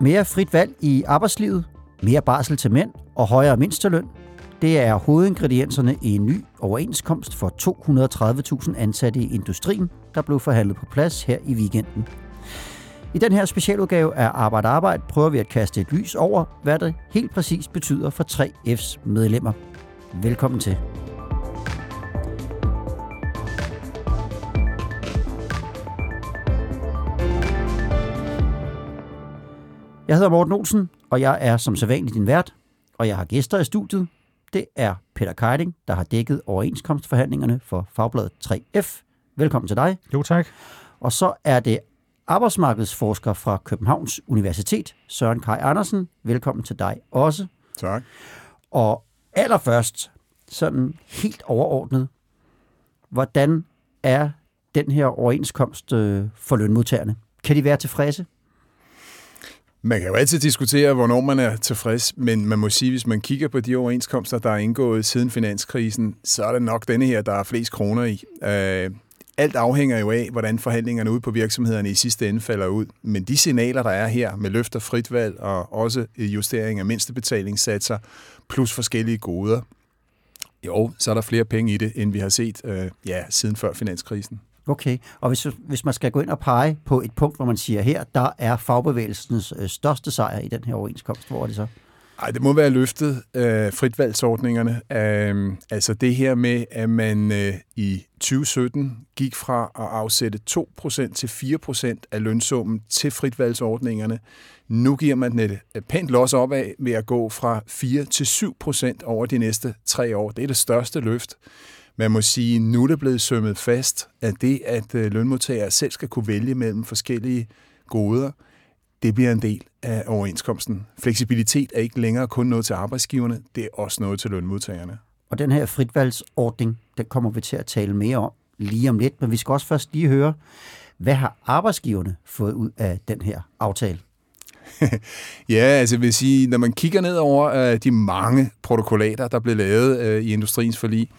Mere frit valg i arbejdslivet, mere barsel til mænd og højere mindsteløn, det er hovedingredienserne i en ny overenskomst for 230.000 ansatte i industrien, der blev forhandlet på plads her i weekenden. I den her specialudgave af Arbejde Arbejde prøver vi at kaste et lys over, hvad det helt præcis betyder for 3F's medlemmer. Velkommen til. Jeg hedder Morten Olsen, og jeg er som sædvanligt din vært, og jeg har gæster i studiet. Det er Peter Keiding, der har dækket overenskomstforhandlingerne for Fagbladet 3F. Velkommen til dig. Jo, tak. Og så er det arbejdsmarkedsforsker fra Københavns Universitet, Søren Kai Andersen. Velkommen til dig også. Tak. Og allerførst, sådan helt overordnet, hvordan er den her overenskomst øh, for lønmodtagerne? Kan de være tilfredse? Man kan jo altid diskutere, hvornår man er tilfreds, men man må sige, hvis man kigger på de overenskomster, der er indgået siden finanskrisen, så er det nok denne her, der er flest kroner i. Øh, alt afhænger jo af, hvordan forhandlingerne ude på virksomhederne i sidste ende falder ud. Men de signaler, der er her med løfter frit valg og også justering af mindstebetalingssatser plus forskellige goder, jo, så er der flere penge i det, end vi har set øh, ja, siden før finanskrisen. Okay, og hvis, hvis man skal gå ind og pege på et punkt, hvor man siger her, der er fagbevægelsens øh, største sejr i den her overenskomst, hvor er det så? Ej, det må være løftet øh, fritvalgsordningerne. Øh, altså det her med, at man øh, i 2017 gik fra at afsætte 2% til 4% af lønsummen til fritvalgsordningerne. Nu giver man et pænt los op af ved at gå fra 4 til 7% over de næste tre år. Det er det største løft. Man må sige, nu er det blevet sømmet fast, at det, at øh, lønmodtagere selv skal kunne vælge mellem forskellige goder, det bliver en del af overenskomsten. Fleksibilitet er ikke længere kun noget til arbejdsgiverne, det er også noget til lønmodtagerne. Og den her fritvalgsordning, den kommer vi til at tale mere om lige om lidt, men vi skal også først lige høre, hvad har arbejdsgiverne fået ud af den her aftale? ja, altså jeg vil sige, når man kigger ned over uh, de mange protokollater, der blev lavet uh, i industriens forlig,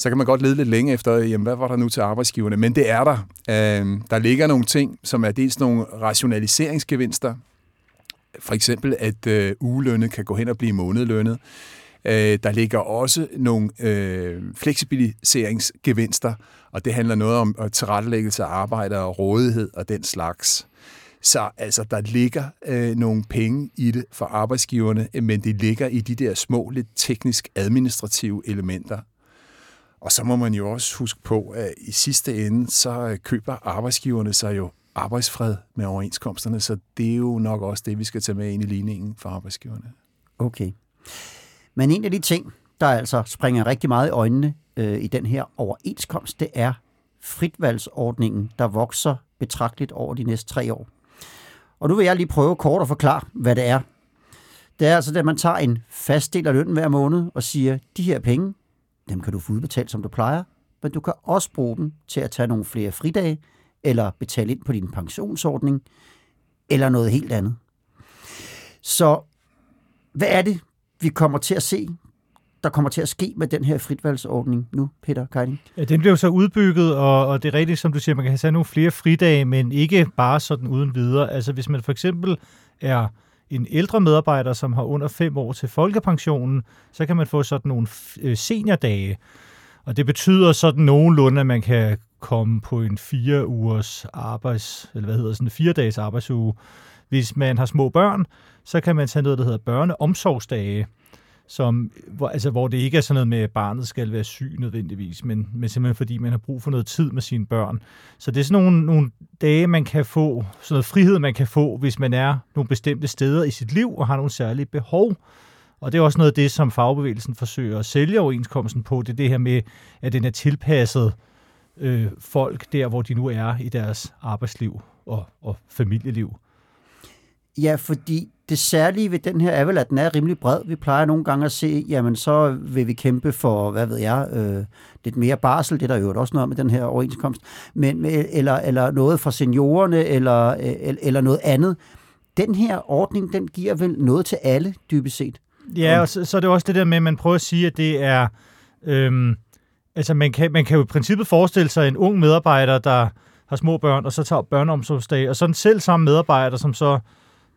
så kan man godt lede lidt længe efter, jamen, hvad var der nu til arbejdsgiverne? Men det er der. Øh, der ligger nogle ting, som er dels nogle rationaliseringsgevinster. For eksempel, at øh, ugelønnet kan gå hen og blive månedlønnet. Øh, der ligger også nogle øh, fleksibiliseringsgevinster, og det handler noget om øh, tilrettelæggelse af arbejde og rådighed og den slags. Så altså, der ligger øh, nogle penge i det for arbejdsgiverne, men det ligger i de der små, lidt teknisk-administrative elementer. Og så må man jo også huske på, at i sidste ende, så køber arbejdsgiverne sig jo arbejdsfred med overenskomsterne, så det er jo nok også det, vi skal tage med ind i ligningen for arbejdsgiverne. Okay. Men en af de ting, der altså springer rigtig meget i øjnene øh, i den her overenskomst, det er fritvalgsordningen, der vokser betragteligt over de næste tre år. Og nu vil jeg lige prøve kort at forklare, hvad det er. Det er altså, at man tager en fast del af lønnen hver måned og siger, de her penge, dem kan du få udbetalt, som du plejer, men du kan også bruge dem til at tage nogle flere fridage, eller betale ind på din pensionsordning, eller noget helt andet. Så hvad er det, vi kommer til at se der kommer til at ske med den her fritvalgsordning nu, Peter Keiding? Ja, den blev så udbygget, og, og det er rigtigt, som du siger, man kan have nogle flere fridage, men ikke bare sådan uden videre. Altså hvis man for eksempel er en ældre medarbejder, som har under fem år til folkepensionen, så kan man få sådan nogle øh, seniordage. Og det betyder sådan nogenlunde, at man kan komme på en fire ugers arbejds, eller hvad hedder sådan en fire dages arbejdsuge. Hvis man har små børn, så kan man tage noget, der hedder børneomsorgsdage som, hvor, altså, hvor det ikke er sådan noget med, at barnet skal være syg nødvendigvis, men, men simpelthen fordi man har brug for noget tid med sine børn. Så det er sådan nogle, nogle dage, man kan få, sådan noget frihed, man kan få, hvis man er nogle bestemte steder i sit liv og har nogle særlige behov. Og det er også noget af det, som fagbevægelsen forsøger at sælge overenskomsten på. Det er det her med, at den er tilpasset øh, folk der, hvor de nu er i deres arbejdsliv og, og familieliv. Ja, fordi det særlige ved den her er vel, at den er rimelig bred. Vi plejer nogle gange at se, jamen så vil vi kæmpe for, hvad ved jeg, øh, lidt mere barsel, det er der jo også noget med den her overenskomst, men, eller, eller noget for seniorerne, eller, eller, eller noget andet. Den her ordning, den giver vel noget til alle, dybest set? Ja, og så, så er det også det der med, at man prøver at sige, at det er... Øhm, altså, man kan, man kan jo i princippet forestille sig en ung medarbejder, der har små børn, og så tager børneomsorgsdag, og så en selv samme medarbejder, som så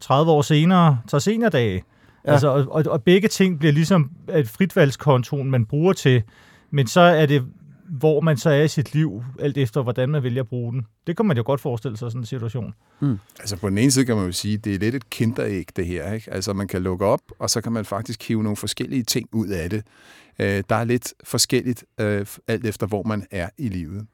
30 år senere tager seniordage. Ja. Altså, og, og, og begge ting bliver ligesom et fritvalgskontoen, man bruger til, men så er det, hvor man så er i sit liv, alt efter hvordan man vælger at bruge den. Det kan man jo godt forestille sig, sådan en situation. Mm. Altså på den ene side kan man jo sige, det er lidt et kinderæg, det her. Ikke? Altså man kan lukke op, og så kan man faktisk hive nogle forskellige ting ud af det. Øh, der er lidt forskelligt, øh, alt efter hvor man er i livet.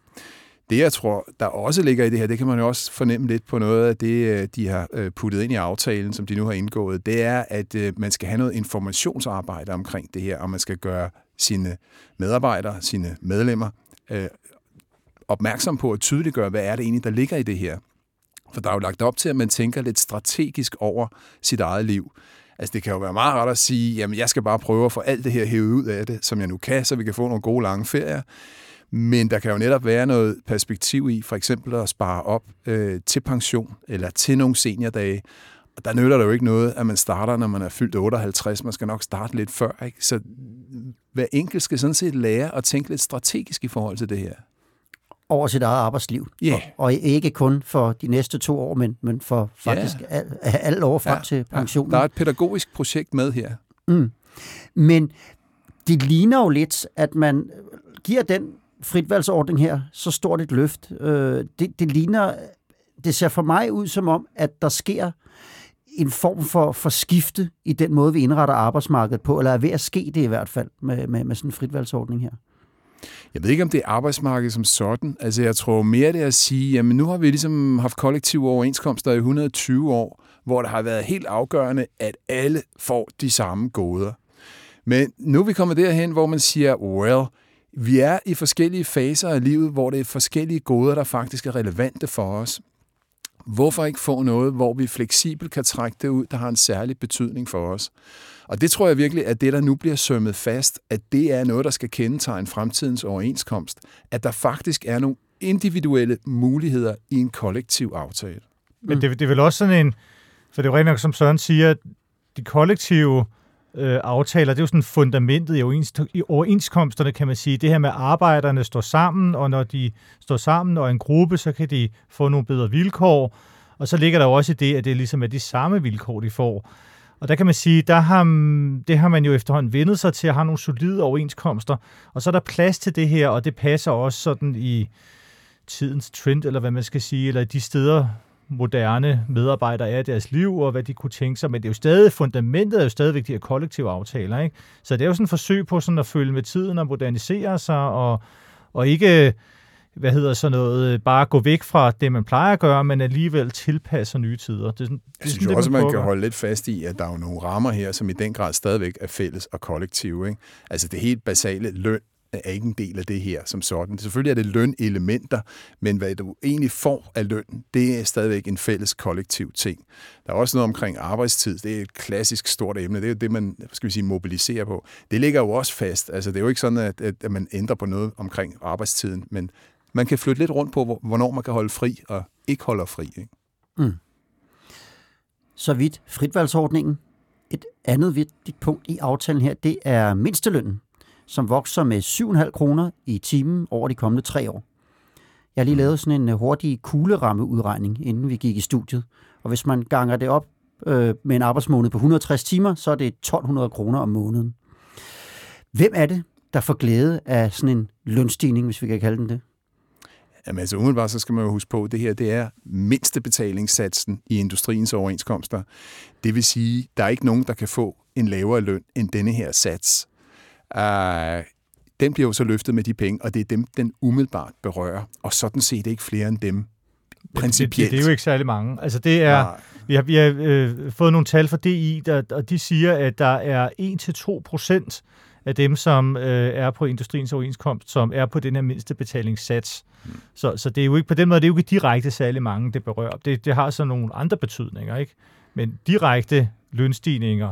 Det, jeg tror, der også ligger i det her, det kan man jo også fornemme lidt på noget af det, øh, de har øh, puttet ind i aftalen, som de nu har indgået, det er, at øh, man skal have noget informationsarbejde omkring det her, og man skal gøre sine medarbejdere, sine medlemmer, opmærksom på at tydeliggøre, hvad er det egentlig, der ligger i det her. For der er jo lagt op til, at man tænker lidt strategisk over sit eget liv. Altså det kan jo være meget rart at sige, jamen jeg skal bare prøve at få alt det her hævet ud af det, som jeg nu kan, så vi kan få nogle gode lange ferier. Men der kan jo netop være noget perspektiv i, for eksempel at spare op øh, til pension eller til nogle seniordage. Og der nytter det jo ikke noget, at man starter, når man er fyldt 58. Man skal nok starte lidt før. Ikke? Så hver enkelt skal sådan set lære at tænke lidt strategisk i forhold til det her. Over sit eget arbejdsliv. Yeah. Og, og ikke kun for de næste to år, men, men for faktisk yeah. al, al år frem ja, til pensionen. Ja. Der er et pædagogisk projekt med her. Mm. Men det ligner jo lidt, at man giver den fritvalgsordning her, så stort et løft, øh, det, det ligner, det ser for mig ud som om, at der sker en form for, for skifte i den måde, vi indretter arbejdsmarkedet på, eller er ved at ske det i hvert fald med, med, med sådan en fritvalgsordning her. Jeg ved ikke, om det er arbejdsmarkedet som sådan. Altså, jeg tror mere det er at sige, jamen nu har vi ligesom haft kollektive overenskomster i 120 år, hvor det har været helt afgørende, at alle får de samme goder. Men nu er vi kommet derhen, hvor man siger, well, vi er i forskellige faser af livet, hvor det er forskellige goder, der faktisk er relevante for os. Hvorfor ikke få noget, hvor vi fleksibelt kan trække det ud, der har en særlig betydning for os? Og det tror jeg virkelig, at det, der nu bliver sømmet fast, at det er noget, der skal kendetegne fremtidens overenskomst. At der faktisk er nogle individuelle muligheder i en kollektiv aftale. Men det, det er vel også sådan en, for det er jo rent nok, som Søren siger, de kollektive øh, Øh, aftaler, det er jo sådan fundamentet i, overens, i overenskomsterne, kan man sige. Det her med, at arbejderne står sammen, og når de står sammen og er en gruppe, så kan de få nogle bedre vilkår. Og så ligger der jo også i det, at det ligesom er de samme vilkår, de får. Og der kan man sige, der har, det har man jo efterhånden vendet sig til at have nogle solide overenskomster. Og så er der plads til det her, og det passer også sådan i tidens trend, eller hvad man skal sige, eller de steder, moderne medarbejdere er i deres liv, og hvad de kunne tænke sig. Men det er jo stadig, fundamentet er jo stadigvæk de her kollektive aftaler. Ikke? Så det er jo sådan et forsøg på sådan at følge med tiden og modernisere sig, og, og ikke hvad hedder så noget, bare gå væk fra det, man plejer at gøre, men alligevel tilpasser nye tider. Det er sådan, det er Jeg synes sådan, også, man, man kan holde lidt fast i, at der er jo nogle rammer her, som i den grad stadigvæk er fælles og kollektive. Ikke? Altså det helt basale løn er ikke en del af det her som sådan. Selvfølgelig er det lønelementer, men hvad du egentlig får af løn, det er stadigvæk en fælles kollektiv ting. Der er også noget omkring arbejdstid. Det er et klassisk stort emne. Det er jo det, man skal vi sige, mobiliserer på. Det ligger jo også fast. Altså, det er jo ikke sådan, at, at man ændrer på noget omkring arbejdstiden, men man kan flytte lidt rundt på, hvornår man kan holde fri og ikke holder fri. Ikke? Mm. Så vidt fritvalgsordningen. Et andet vigtigt punkt i aftalen her, det er mindstelønnen som vokser med 7,5 kroner i timen over de kommende tre år. Jeg har lige lavet sådan en øh, hurtig kuglerammeudregning, inden vi gik i studiet. Og hvis man ganger det op øh, med en arbejdsmåned på 160 timer, så er det 1200 kroner om måneden. Hvem er det, der får glæde af sådan en lønstigning, hvis vi kan kalde den det? Jamen altså umiddelbart, så skal man jo huske på, at det her det er mindste betalingssatsen i industriens overenskomster. Det vil sige, der er ikke nogen, der kan få en lavere løn end denne her sats. Uh, den bliver jo så løftet med de penge, og det er dem, den umiddelbart berører, og sådan set ikke flere end dem principielt. Det, det, det er jo ikke særlig mange. Altså det er, Nej. vi har, vi har øh, fået nogle tal fra DI, der, og de siger, at der er 1-2 procent af dem, som øh, er på industriens overenskomst, som er på den her mindste betalingssats. Mm. Så, så det er jo ikke på den måde, det er jo ikke direkte særlig mange, det berører. Det, det har så nogle andre betydninger, ikke? Men direkte lønstigninger,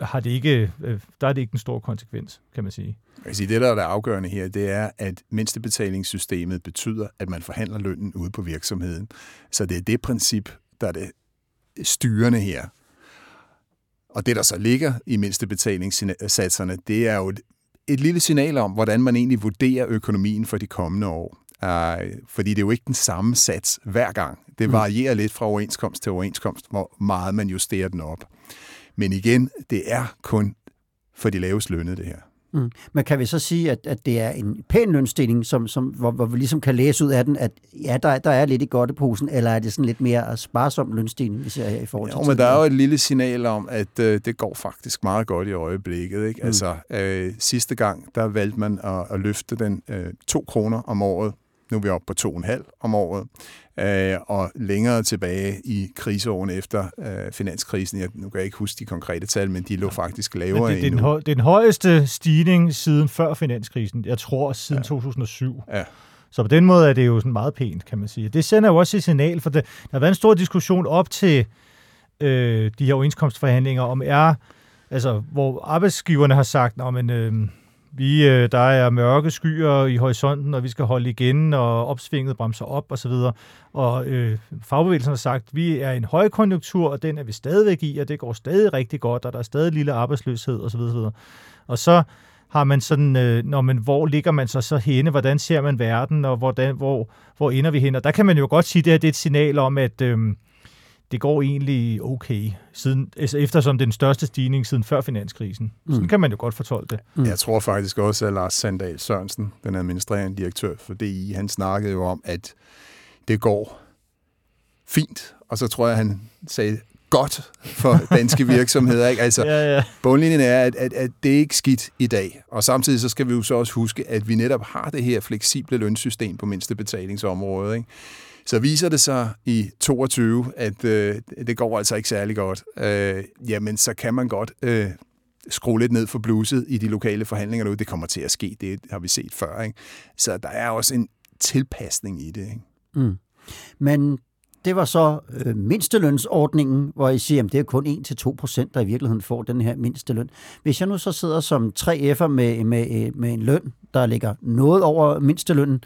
har det ikke, øh, der er det ikke en stor konsekvens, kan man sige. Jeg kan sige, det, der er det afgørende her, det er, at mindstebetalingssystemet betyder, at man forhandler lønnen ude på virksomheden. Så det er det princip, der er det styrende her. Og det, der så ligger i mindste betalingssatserne, det er jo et, et lille signal om, hvordan man egentlig vurderer økonomien for de kommende år. Uh, fordi det er jo ikke den samme sats hver gang. Det mm. varierer lidt fra overenskomst til overenskomst, hvor meget man justerer den op. Men igen, det er kun for de lavest lønnede, det her. Mm. Men kan vi så sige, at, at det er en pæn lønstigning, som, som, hvor, hvor vi ligesom kan læse ud af den, at ja, der, der er lidt i godteposen, eller er det sådan lidt mere sparsom lønstigning, vi ser her i forhold til Jo, men der er jo et lille signal om, at øh, det går faktisk meget godt i øjeblikket. Ikke? Mm. Altså, øh, sidste gang, der valgte man at, at løfte den øh, to kroner om året. Nu er vi oppe på to og en halv om året øh, og længere tilbage i kriseårene efter øh, finanskrisen. Jeg, nu kan jeg ikke huske de konkrete tal, men de lå faktisk lavere men det, det, er den, høj, det er den højeste stigning siden før finanskrisen. Jeg tror siden ja. 2007. Ja. Så på den måde er det jo sådan meget pænt, kan man sige. Det sender jo også et signal, for det, der har været en stor diskussion op til øh, de her overenskomstforhandlinger, om er, altså, hvor arbejdsgiverne har sagt, men, øh, vi, øh, der er mørke skyer i horisonten, og vi skal holde igen, og opsvinget bremser op osv. Og, og øh, fagbevægelsen har sagt, at vi er i en højkonjunktur, og den er vi stadigvæk i, og det går stadig rigtig godt, og der er stadig lille arbejdsløshed osv. Og, og så har man sådan, øh, når man, hvor ligger man så så henne, hvordan ser man verden, og hvordan, hvor, hvor ender vi hen? Og der kan man jo godt sige, at det, her, det er et signal om, at øh, det går egentlig okay, siden, altså eftersom det er den største stigning siden før finanskrisen. Mm. Sådan kan man jo godt fortolke det. Mm. Jeg tror faktisk også, at Lars Sandal Sørensen, den administrerende direktør for DI, han snakkede jo om, at det går fint, og så tror jeg, han sagde godt for danske virksomheder. Ikke? Altså, ja, ja. Bundlinjen er, at, at, at det er ikke skidt i dag. Og samtidig så skal vi jo så også huske, at vi netop har det her fleksible lønsystem på mindste betalingsområde. Ikke? Så viser det sig i 22, at øh, det går altså ikke særlig godt, øh, jamen så kan man godt øh, skrue lidt ned for bluset i de lokale forhandlinger nu. Det kommer til at ske, det har vi set før. Ikke? Så der er også en tilpasning i det. Ikke? Mm. Men det var så øh, mindstelønsordningen, hvor I siger, at det er kun 1-2 procent, der i virkeligheden får den her mindsteløn. Hvis jeg nu så sidder som 3F'er med, med, med en løn, der ligger noget over mindstelønnen,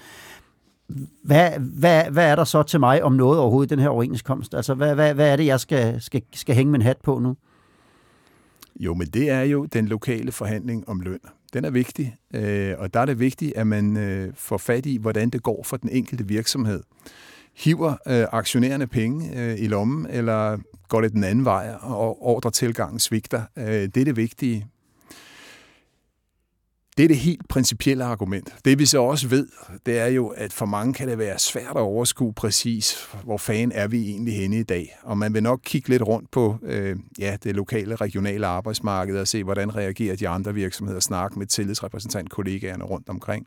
hvad, hvad, hvad er der så til mig om noget overhovedet i den her overenskomst? Altså, hvad, hvad, hvad er det, jeg skal, skal, skal hænge min hat på nu? Jo, men det er jo den lokale forhandling om løn. Den er vigtig, øh, og der er det vigtigt, at man øh, får fat i, hvordan det går for den enkelte virksomhed. Hiver øh, aktionærerne penge øh, i lommen, eller går det den anden vej, og ordretilgangen svigter? Øh, det er det vigtige. Det er det helt principielle argument. Det vi så også ved, det er jo, at for mange kan det være svært at overskue præcis, hvor fan er vi egentlig henne i dag. Og man vil nok kigge lidt rundt på øh, ja, det lokale, regionale arbejdsmarked og se, hvordan reagerer de andre virksomheder, snakke med tillidsrepræsentant kollegaerne rundt omkring.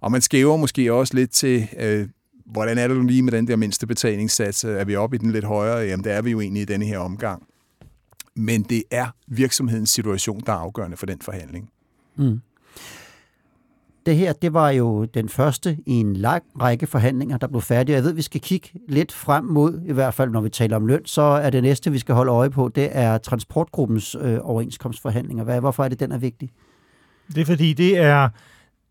Og man skæver måske også lidt til, øh, hvordan er det nu lige med den der mindste betalingssats? Er vi oppe i den lidt højere? Jamen, det er vi jo egentlig i denne her omgang. Men det er virksomhedens situation, der er afgørende for den forhandling. Mm. Det her, det var jo den første i en lang række forhandlinger, der blev færdige. Jeg ved, vi skal kigge lidt frem mod, i hvert fald når vi taler om løn, så er det næste, vi skal holde øje på, det er transportgruppens øh, overenskomstforhandlinger. Hvad, hvorfor er det, den er vigtig? Det er fordi, det er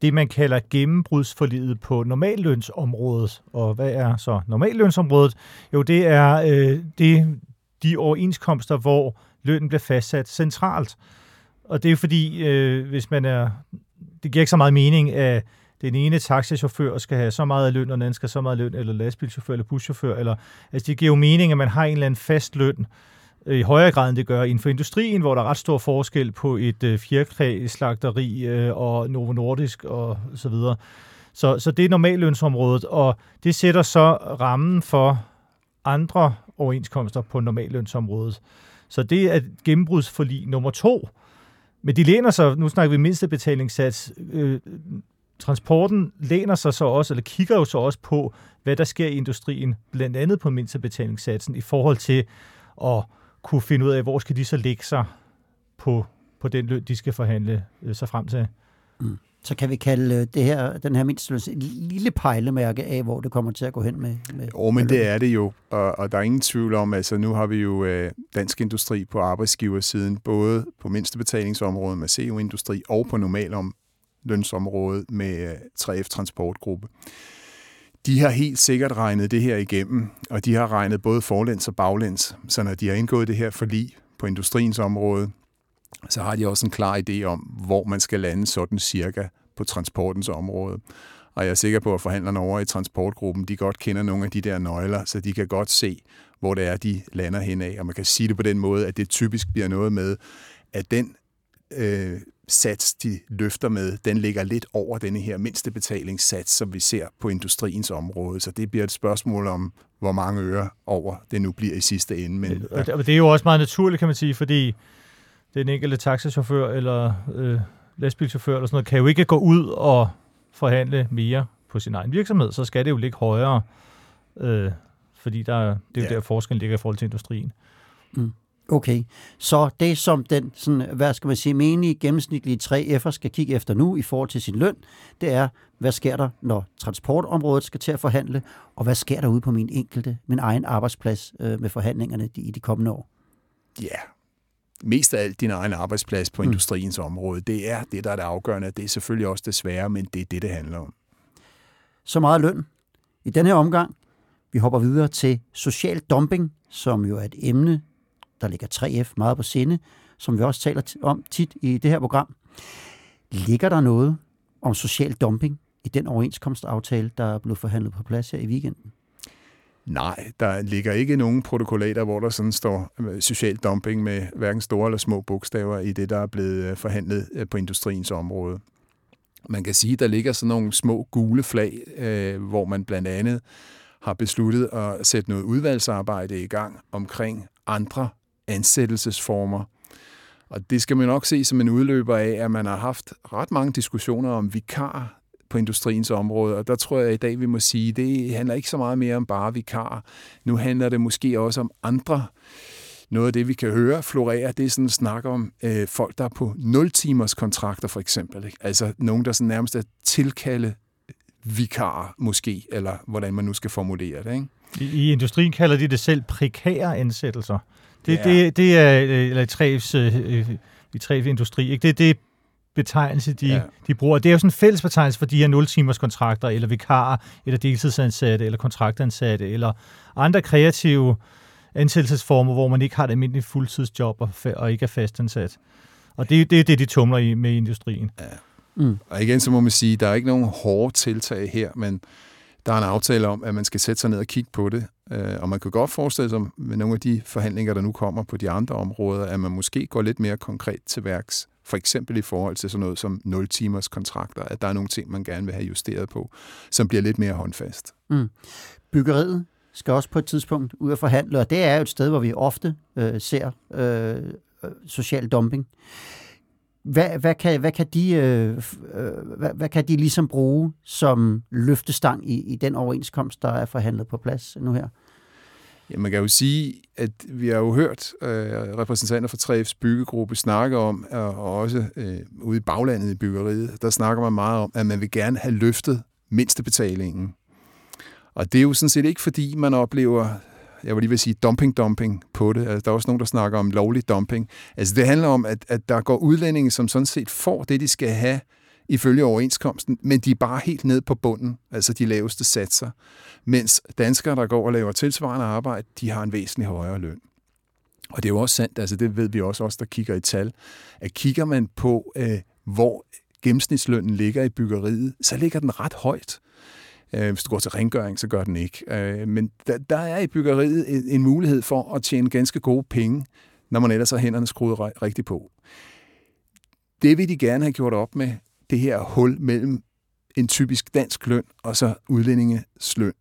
det, man kalder gennembrudsforlidet på normallønsområdet. Og hvad er så normallønsområdet? Jo, det er øh, det, de overenskomster, hvor lønnen bliver fastsat centralt. Og det er fordi, øh, hvis man er det giver ikke så meget mening, at den ene taxichauffør skal have så meget løn, og den anden skal have så meget løn, eller lastbilchauffør, eller buschauffør. Eller, altså det giver jo mening, at man har en eller anden fast løn, øh, i højere grad, end det gør inden for industrien, hvor der er ret stor forskel på et øh, slagteri øh, og Novo Nordisk og så videre. Så, så det er normallønsområdet, og det sætter så rammen for andre overenskomster på normallønsområdet. Så det er gennembrudsforlig nummer to, men de læner sig, nu snakker vi mindste betalingssats, øh, transporten læner sig så også, eller kigger jo så også på, hvad der sker i industrien, blandt andet på mindste betalingssatsen, i forhold til at kunne finde ud af, hvor skal de så lægge sig på, på den løn, de skal forhandle øh, sig frem til. Mm så kan vi kalde øh, det her, den her mindsteløn et lille pejlemærke af, hvor det kommer til at gå hen med. med oh, men det er det jo, og, og der er ingen tvivl om, altså nu har vi jo øh, dansk industri på arbejdsgiversiden, både på mindstebetalingsområdet med CO-industri og på normalom lønsområdet med øh, 3F Transportgruppe. De har helt sikkert regnet det her igennem, og de har regnet både forlæns og baglæns. Så når de har indgået det her forlig på industriens område, så har de også en klar idé om, hvor man skal lande sådan cirka på transportens område. Og jeg er sikker på, at forhandlerne over i transportgruppen, de godt kender nogle af de der nøgler, så de kan godt se, hvor det er, de lander hen af. Og man kan sige det på den måde, at det typisk bliver noget med, at den øh, sats, de løfter med, den ligger lidt over denne her mindste betalingssats, som vi ser på industriens område. Så det bliver et spørgsmål om, hvor mange øre over det nu bliver i sidste ende. Men. Og det er jo også meget naturligt, kan man sige, fordi den enkelte taxachauffør eller øh, lastbilchauffør eller sådan noget, kan jo ikke gå ud og forhandle mere på sin egen virksomhed, så skal det jo ligge højere, øh, fordi der, det er jo ja. der forskellen ligger i forhold til industrien. Mm. Okay, så det som den, sådan, hvad skal man sige, menige gennemsnitlige 3F'er skal kigge efter nu i forhold til sin løn, det er, hvad sker der, når transportområdet skal til at forhandle, og hvad sker der ude på min enkelte, min egen arbejdsplads øh, med forhandlingerne i de kommende år? Ja, yeah. Mest af alt din egen arbejdsplads på mm. industriens område, det er det, der er det afgørende. Det er selvfølgelig også det svære, men det er det, det handler om. Så meget løn. I den her omgang, vi hopper videre til social dumping, som jo er et emne, der ligger 3F meget på sinde, som vi også taler om tit i det her program. Ligger der noget om social dumping i den overenskomstaftale, der er blevet forhandlet på plads her i weekenden? Nej, der ligger ikke nogen protokollater, hvor der sådan står øh, social dumping med hverken store eller små bogstaver i det, der er blevet øh, forhandlet øh, på industriens område. Man kan sige, der ligger sådan nogle små gule flag, hvor man blandt andet har besluttet at sætte noget udvalgsarbejde i gang omkring andre ansættelsesformer. Og det skal man nok se som en udløber af, at man har haft ret mange diskussioner om vikar på industriens område, og der tror jeg i dag, vi må sige, det handler ikke så meget mere om bare vikar. Nu handler det måske også om andre. Noget af det, vi kan høre florere, det er sådan snak om øh, folk, der er på 0-timers kontrakter for eksempel. Ikke? Altså nogen, der sådan nærmest er tilkalde vikar måske, eller hvordan man nu skal formulere det. Ikke? I, I industrien kalder de det selv prekære ansættelser. Det, ja. det, det er øh, eller træfs, øh, i træf industri, ikke? Det, det betegnelse, de, ja. de bruger. Det er jo sådan en fælles betegnelse for de her 0-timers kontrakter, eller vikarer, eller deltidsansatte, eller kontraktansatte, eller andre kreative ansættelsesformer, hvor man ikke har et almindeligt fuldtidsjob og, og ikke er fastansat. Og det, det er det, de tumler i med industrien. Ja. Mm. Og igen, så må man sige, der er ikke nogen hårde tiltag her, men der er en aftale om, at man skal sætte sig ned og kigge på det. Øh, og man kan godt forestille sig med nogle af de forhandlinger, der nu kommer på de andre områder, at man måske går lidt mere konkret til værks. For eksempel i forhold til sådan noget som 0-timers kontrakter, at der er nogle ting, man gerne vil have justeret på, som bliver lidt mere håndfast. Mm. Byggeriet skal også på et tidspunkt ud og forhandle, og det er jo et sted, hvor vi ofte øh, ser øh, øh social dumping. Hvad, hvad, kan, hvad, kan de, øh, hvad, øh, hvad kan de ligesom bruge som løftestang i, i den overenskomst, der er forhandlet på plads nu her? Ja, man kan jo sige, at vi har jo hørt øh, repræsentanter fra 3F's byggegruppe snakke om, og også øh, ude i baglandet i byggeriet, der snakker man meget om, at man vil gerne have løftet mindstebetalingen. Og det er jo sådan set ikke, fordi man oplever jeg vil lige vil sige dumping-dumping på det. Altså, der er også nogen, der snakker om lovlig dumping. Altså, det handler om, at, at der går udlændinge, som sådan set får det, de skal have ifølge overenskomsten, men de er bare helt ned på bunden, altså de laveste satser. Mens danskere, der går og laver tilsvarende arbejde, de har en væsentlig højere løn. Og det er jo også sandt, altså det ved vi også, os der kigger i tal, at kigger man på, øh, hvor gennemsnitslønnen ligger i byggeriet, så ligger den ret højt. Øh, hvis du går til rengøring, så gør den ikke. Øh, men der, der er i byggeriet en, en mulighed for at tjene ganske gode penge, når man ellers har hænderne skruet rigtigt på. Det vil de gerne have gjort op med, det her hul mellem en typisk dansk løn og så udlændinges løn.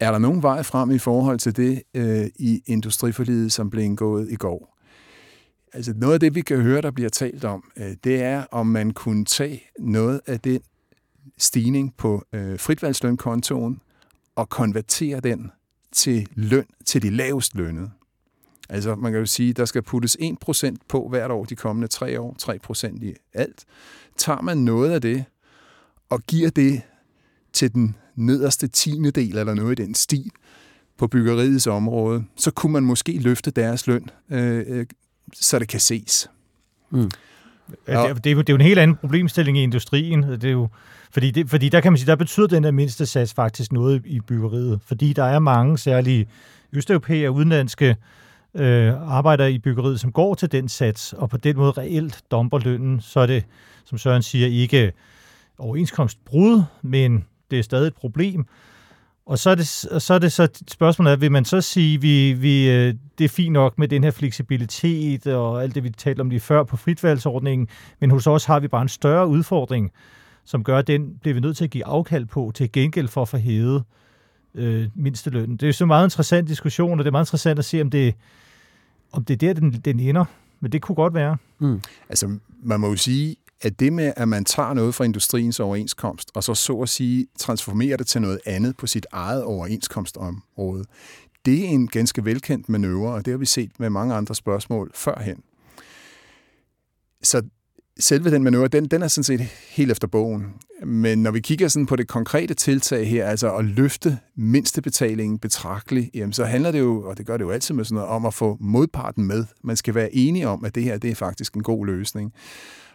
Er der nogen vej frem i forhold til det øh, i industriforliget, som blev indgået i går? Altså noget af det, vi kan høre, der bliver talt om, øh, det er, om man kunne tage noget af den stigning på øh, fritvalgslønkontoen og konvertere den til løn til de lavest lønnede. Altså man kan jo sige, der skal puttes 1% på hvert år de kommende tre år, 3% i alt. Tager man noget af det og giver det til den nederste tiende del eller noget i den stil på byggeriets område, så kunne man måske løfte deres løn, øh, øh, så det kan ses. Mm. Ja. Det, er, det, er jo, det er jo en helt anden problemstilling i industrien. Det er jo, fordi, det, fordi der kan man sige, der betyder den der mindste sats faktisk noget i byggeriet. Fordi der er mange særlige østeuropæere, udenlandske øh, arbejder i byggeriet, som går til den sats, og på den måde reelt domper lønnen, så er det, som Søren siger, ikke overenskomstbrud, men det er stadig et problem. Og så er det så, er det så spørgsmålet er, vil man så sige, vi, vi, øh, det er fint nok med den her fleksibilitet og alt det, vi talte om lige før på fritvalgsordningen, men hos os har vi bare en større udfordring, som gør, at den bliver vi nødt til at give afkald på til gengæld for at få hævet øh, øh, mindstelønnen. Det er jo så meget interessant diskussion, og det er meget interessant at se, om det, om det er der, den, den ender. Men det kunne godt være. Mm. Altså, man må jo sige, at det med, at man tager noget fra industriens overenskomst, og så så at sige transformerer det til noget andet på sit eget overenskomstområde, det er en ganske velkendt manøvre, og det har vi set med mange andre spørgsmål førhen. Så selve den manøvre, den, den er sådan set helt efter bogen. Men når vi kigger sådan på det konkrete tiltag her, altså at løfte mindstebetalingen betragteligt, jamen så handler det jo, og det gør det jo altid med sådan noget, om at få modparten med. Man skal være enige om, at det her det er faktisk en god løsning.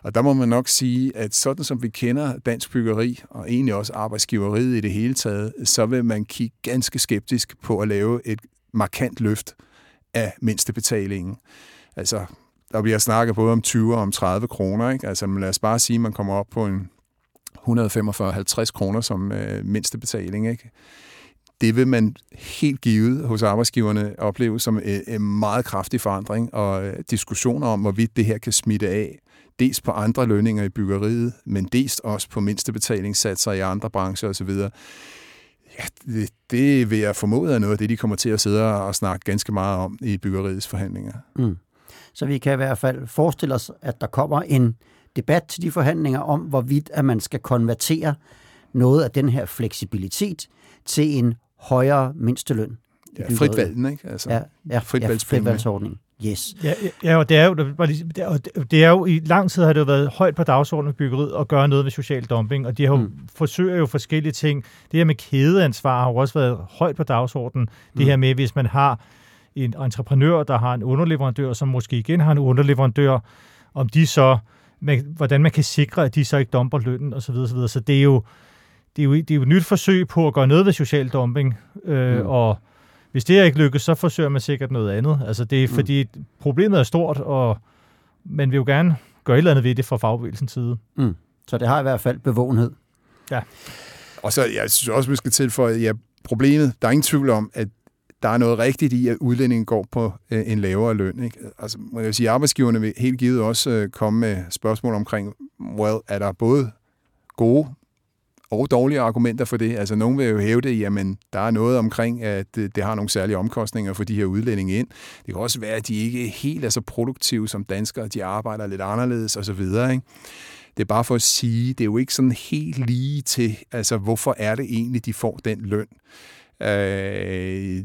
Og der må man nok sige, at sådan som vi kender dansk byggeri, og egentlig også arbejdsgiveriet i det hele taget, så vil man kigge ganske skeptisk på at lave et markant løft af mindstebetalingen. Altså, der bliver snakket både om 20 og om 30 kroner. Ikke? Altså, lad os bare sige, at man kommer op på en 145-50 kroner som øh, mindste betaling. Ikke? Det vil man helt givet hos arbejdsgiverne opleve som en, en meget kraftig forandring, og øh, diskussioner om, hvorvidt det her kan smitte af, dels på andre lønninger i byggeriet, men dels også på mindstebetalingssatser i andre brancher osv. Ja, det, det vil jeg formode er noget af det, de kommer til at sidde og snakke ganske meget om i byggeriets forhandlinger. Mm. Så vi kan i hvert fald forestille os, at der kommer en debat til de forhandlinger om, hvorvidt at man skal konvertere noget af den her fleksibilitet til en højere mindsteløn. Ja, frit valg, ikke? Altså, ja, ja, frit, ja, frit Yes. Ja, ja, og det er jo, det er jo i lang tid har det jo været højt på dagsordenen med byggeriet at gøre noget med social dumping, og de har jo, mm. forsøger jo forskellige ting. Det her med kædeansvar har jo også været højt på dagsordenen. Mm. Det her med, hvis man har en entreprenør, der har en underleverandør, som måske igen har en underleverandør, om de så, hvordan man kan sikre, at de så ikke dumper lønnen osv. osv. Så det er jo, det er jo, det er jo et nyt forsøg på at gøre noget ved social dumping, øh, mm. og hvis det ikke lykkes, så forsøger man sikkert noget andet. Altså det er mm. fordi problemet er stort, og man vil jo gerne gøre et eller andet ved det fra fagbevægelsens side. Mm. Så det har i hvert fald bevågenhed. Ja. Og så, jeg synes også, vi skal tilføje, ja, problemet, der er ingen tvivl om, at der er noget rigtigt i, at udlændingen går på øh, en lavere løn. Ikke? Altså, må jeg sige, arbejdsgiverne vil helt givet også øh, komme med spørgsmål omkring, well, er der både gode og dårlige argumenter for det. Altså, nogen vil jo hæve det, jamen, der er noget omkring, at det, det har nogle særlige omkostninger for de her udlændinge ind. Det kan også være, at de ikke helt er så produktive som danskere, de arbejder lidt anderledes osv., ikke? Det er bare for at sige, det er jo ikke sådan helt lige til, altså, hvorfor er det egentlig, de får den løn? Øh,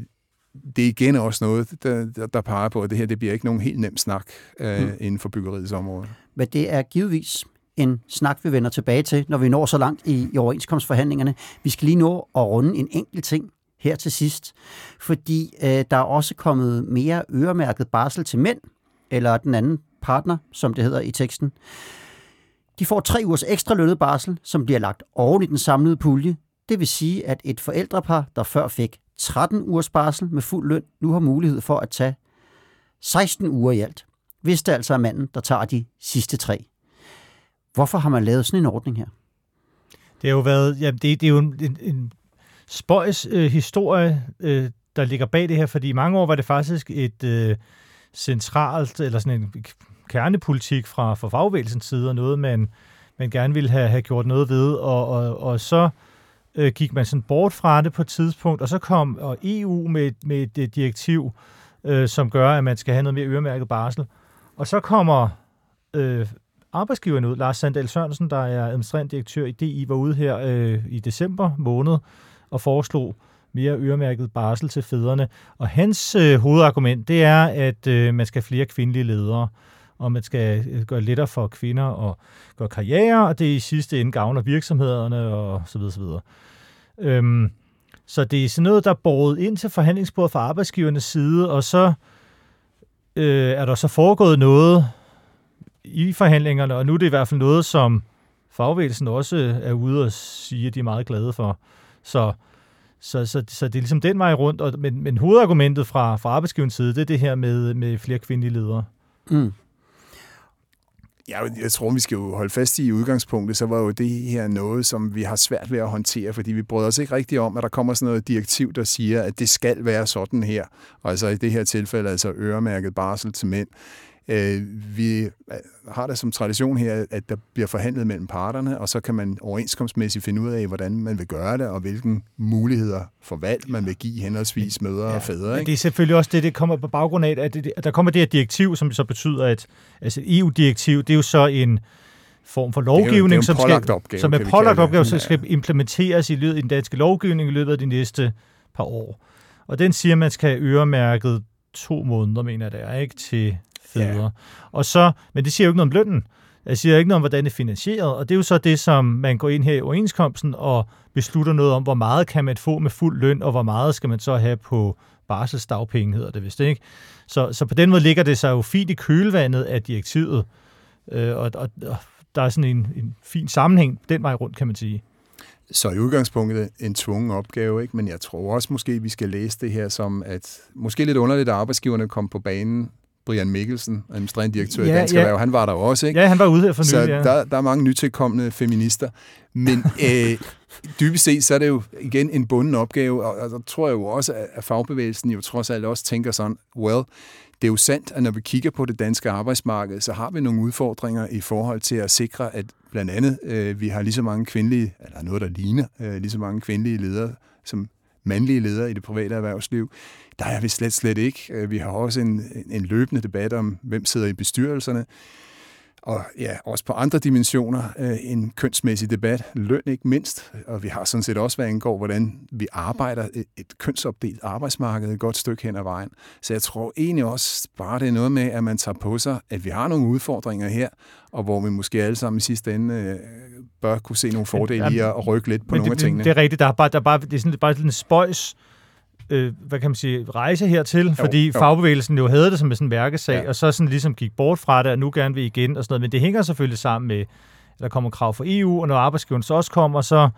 det er igen også noget, der, der peger på, at det her det bliver ikke nogen helt nem snak øh, mm. inden for byggeriets område. Men det er givetvis en snak, vi vender tilbage til, når vi når så langt i, i overenskomstforhandlingerne. Vi skal lige nå at runde en enkelt ting her til sidst, fordi øh, der er også kommet mere øremærket barsel til mænd, eller den anden partner, som det hedder i teksten. De får tre ugers ekstra lønnet barsel, som bliver lagt oven i den samlede pulje. Det vil sige, at et forældrepar, der før fik 13 ugers barsel med fuld løn, nu har mulighed for at tage 16 uger i alt, hvis det altså er manden, der tager de sidste tre. Hvorfor har man lavet sådan en ordning her? Det har jo været, ja, det, det er jo en, en spøjs øh, historie, øh, der ligger bag det her, fordi i mange år var det faktisk et øh, centralt, eller sådan en kernepolitik fra, fra fagbevægelsens side, og noget, man, man gerne ville have, have gjort noget ved, og, og, og så øh, Øh, gik man sådan bort fra det på et tidspunkt, og så kom og EU med, med et øh, direktiv, øh, som gør, at man skal have noget mere øremærket barsel. Og så kommer øh, arbejdsgiveren ud, Lars Sandal Sørensen, der er administrerende direktør i DI, var ude her øh, i december måned og foreslog mere øremærket barsel til fædrene. Og hans øh, hovedargument, det er, at øh, man skal have flere kvindelige ledere, og man skal øh, gøre lettere for kvinder at gøre karriere, og det i sidste ende gavner virksomhederne og så videre, så videre. Øhm, så det er sådan noget, der er båret ind til forhandlingsbordet fra arbejdsgivernes side, og så øh, er der så foregået noget i forhandlingerne, og nu er det i hvert fald noget, som fagbevægelsen også øh, er ude og sige, at de er meget glade for. Så, Så, så, så det er ligesom den vej rundt, og, men, men hovedargumentet fra, fra arbejdsgiverens side, det er det her med, med flere kvindelige ledere. Mm. Ja, jeg tror, vi skal jo holde fast i udgangspunktet, så var jo det her noget, som vi har svært ved at håndtere, fordi vi bryder os ikke rigtig om, at der kommer sådan noget direktiv, der siger, at det skal være sådan her. Og altså i det her tilfælde, altså øremærket barsel til mænd. Øh, vi øh, har det som tradition her, at der bliver forhandlet mellem parterne, og så kan man overenskomstmæssigt finde ud af, hvordan man vil gøre det, og hvilken muligheder for valg man vil give henholdsvis mødre ja, og fædre. Ikke? Det er selvfølgelig også det, det kommer på baggrund af, at, det, at der kommer det her direktiv, som så betyder, at altså EU-direktiv, det er jo så en form for lovgivning, det er jo, det er som, skal, opgave, som er pålagt opgave, som skal implementeres i løbet i den danske lovgivning i løbet af de næste par år. Og den siger, at man skal have øremærket to måneder, mener jeg det er, ikke, til fædre. Ja. Og så, men det siger jo ikke noget om lønnen. Jeg siger ikke noget om, hvordan det er finansieret, og det er jo så det, som man går ind her i overenskomsten og beslutter noget om, hvor meget kan man få med fuld løn, og hvor meget skal man så have på barselsdagpenge, hedder det vist ikke. Så, så på den måde ligger det sig jo fint i kølvandet af direktivet, øh, og, og, og der er sådan en, en fin sammenhæng den vej rundt, kan man sige. Så i udgangspunktet en tvungen opgave, ikke? men jeg tror også måske, vi skal læse det her som, at måske lidt underligt, at arbejdsgiverne kom på banen Brian Mikkelsen, administrerende direktør ja, i Dansk ja. Erhverv, han var der også, ikke? Ja, han var ude her for nylig, Så ja. der, der er mange nytilkommende feminister. Men øh, dybest set, så er det jo igen en bunden opgave, og, og der tror jeg jo også, at fagbevægelsen jo trods alt også tænker sådan, well, det er jo sandt, at når vi kigger på det danske arbejdsmarked, så har vi nogle udfordringer i forhold til at sikre, at blandt andet øh, vi har lige så mange kvindelige, eller noget, der ligner øh, lige så mange kvindelige ledere, som mandlige ledere i det private erhvervsliv. Der er vi slet, slet ikke. Øh, vi har også en, en løbende debat om, hvem sidder i bestyrelserne. Og ja, også på andre dimensioner, øh, en kønsmæssig debat, løn ikke mindst, og vi har sådan set også, hvad angår, hvordan vi arbejder et, et kønsopdelt arbejdsmarked et godt stykke hen ad vejen. Så jeg tror egentlig også bare, det er noget med, at man tager på sig, at vi har nogle udfordringer her, og hvor vi måske alle sammen i sidste ende øh, bør kunne se nogle fordele i at rykke lidt på nogle det, af tingene. Det er rigtigt, der er bare, der er bare, det er sådan, det er bare en spøjs, øh, hvad kan man sige, rejse hertil, jo, fordi jo. fagbevægelsen jo havde det som sådan en værkesag, ja. og så sådan ligesom gik bort fra det, og nu gerne vil igen og sådan noget. Men det hænger selvfølgelig sammen med, at der kommer krav fra EU, og når arbejdsgiveren så også kommer, så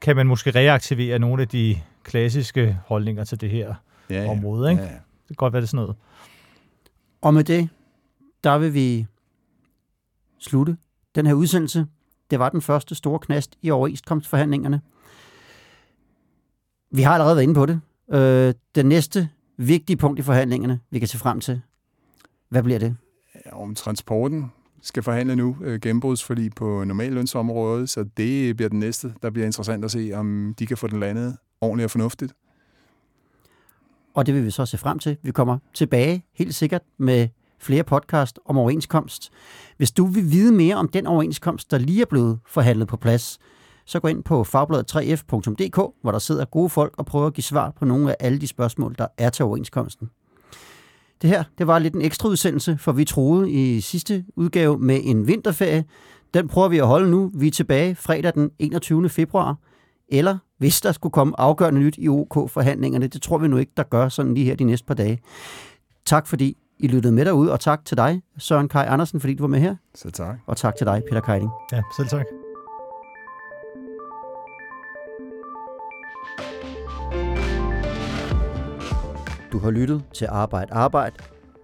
kan man måske reaktivere nogle af de klassiske holdninger til det her ja, ja. område. Ikke? Ja, ja. Det kan godt være, det sådan noget. Og med det, der vil vi slutte den her udsendelse. Det var den første store knast i overenskomstforhandlingerne. Vi har allerede været inde på det. Øh, den næste vigtige punkt i forhandlingerne, vi kan se frem til, hvad bliver det? Ja, om transporten skal forhandle nu øh, gennembrudsforlig på normallønsområdet, så det bliver den næste, der bliver interessant at se, om de kan få den landet ordentligt og fornuftigt. Og det vil vi så se frem til. Vi kommer tilbage helt sikkert med flere podcast om overenskomst. Hvis du vil vide mere om den overenskomst, der lige er blevet forhandlet på plads, så gå ind på fagbladet3f.dk, hvor der sidder gode folk og prøver at give svar på nogle af alle de spørgsmål, der er til overenskomsten. Det her, det var lidt en ekstra udsendelse, for vi troede i sidste udgave med en vinterferie. Den prøver vi at holde nu. Vi er tilbage fredag den 21. februar. Eller hvis der skulle komme afgørende nyt i OK-forhandlingerne, det tror vi nu ikke, der gør sådan lige her de næste par dage. Tak fordi I lyttede med derude, og tak til dig, Søren Kai Andersen, fordi du var med her. Selv tak. Og tak til dig, Peter Keiding. Ja, selv tak. Du har lyttet til Arbejde Arbejde.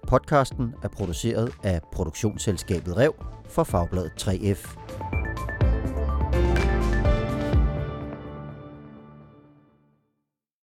Podcasten er produceret af produktionsselskabet Rev for Fagbladet 3F.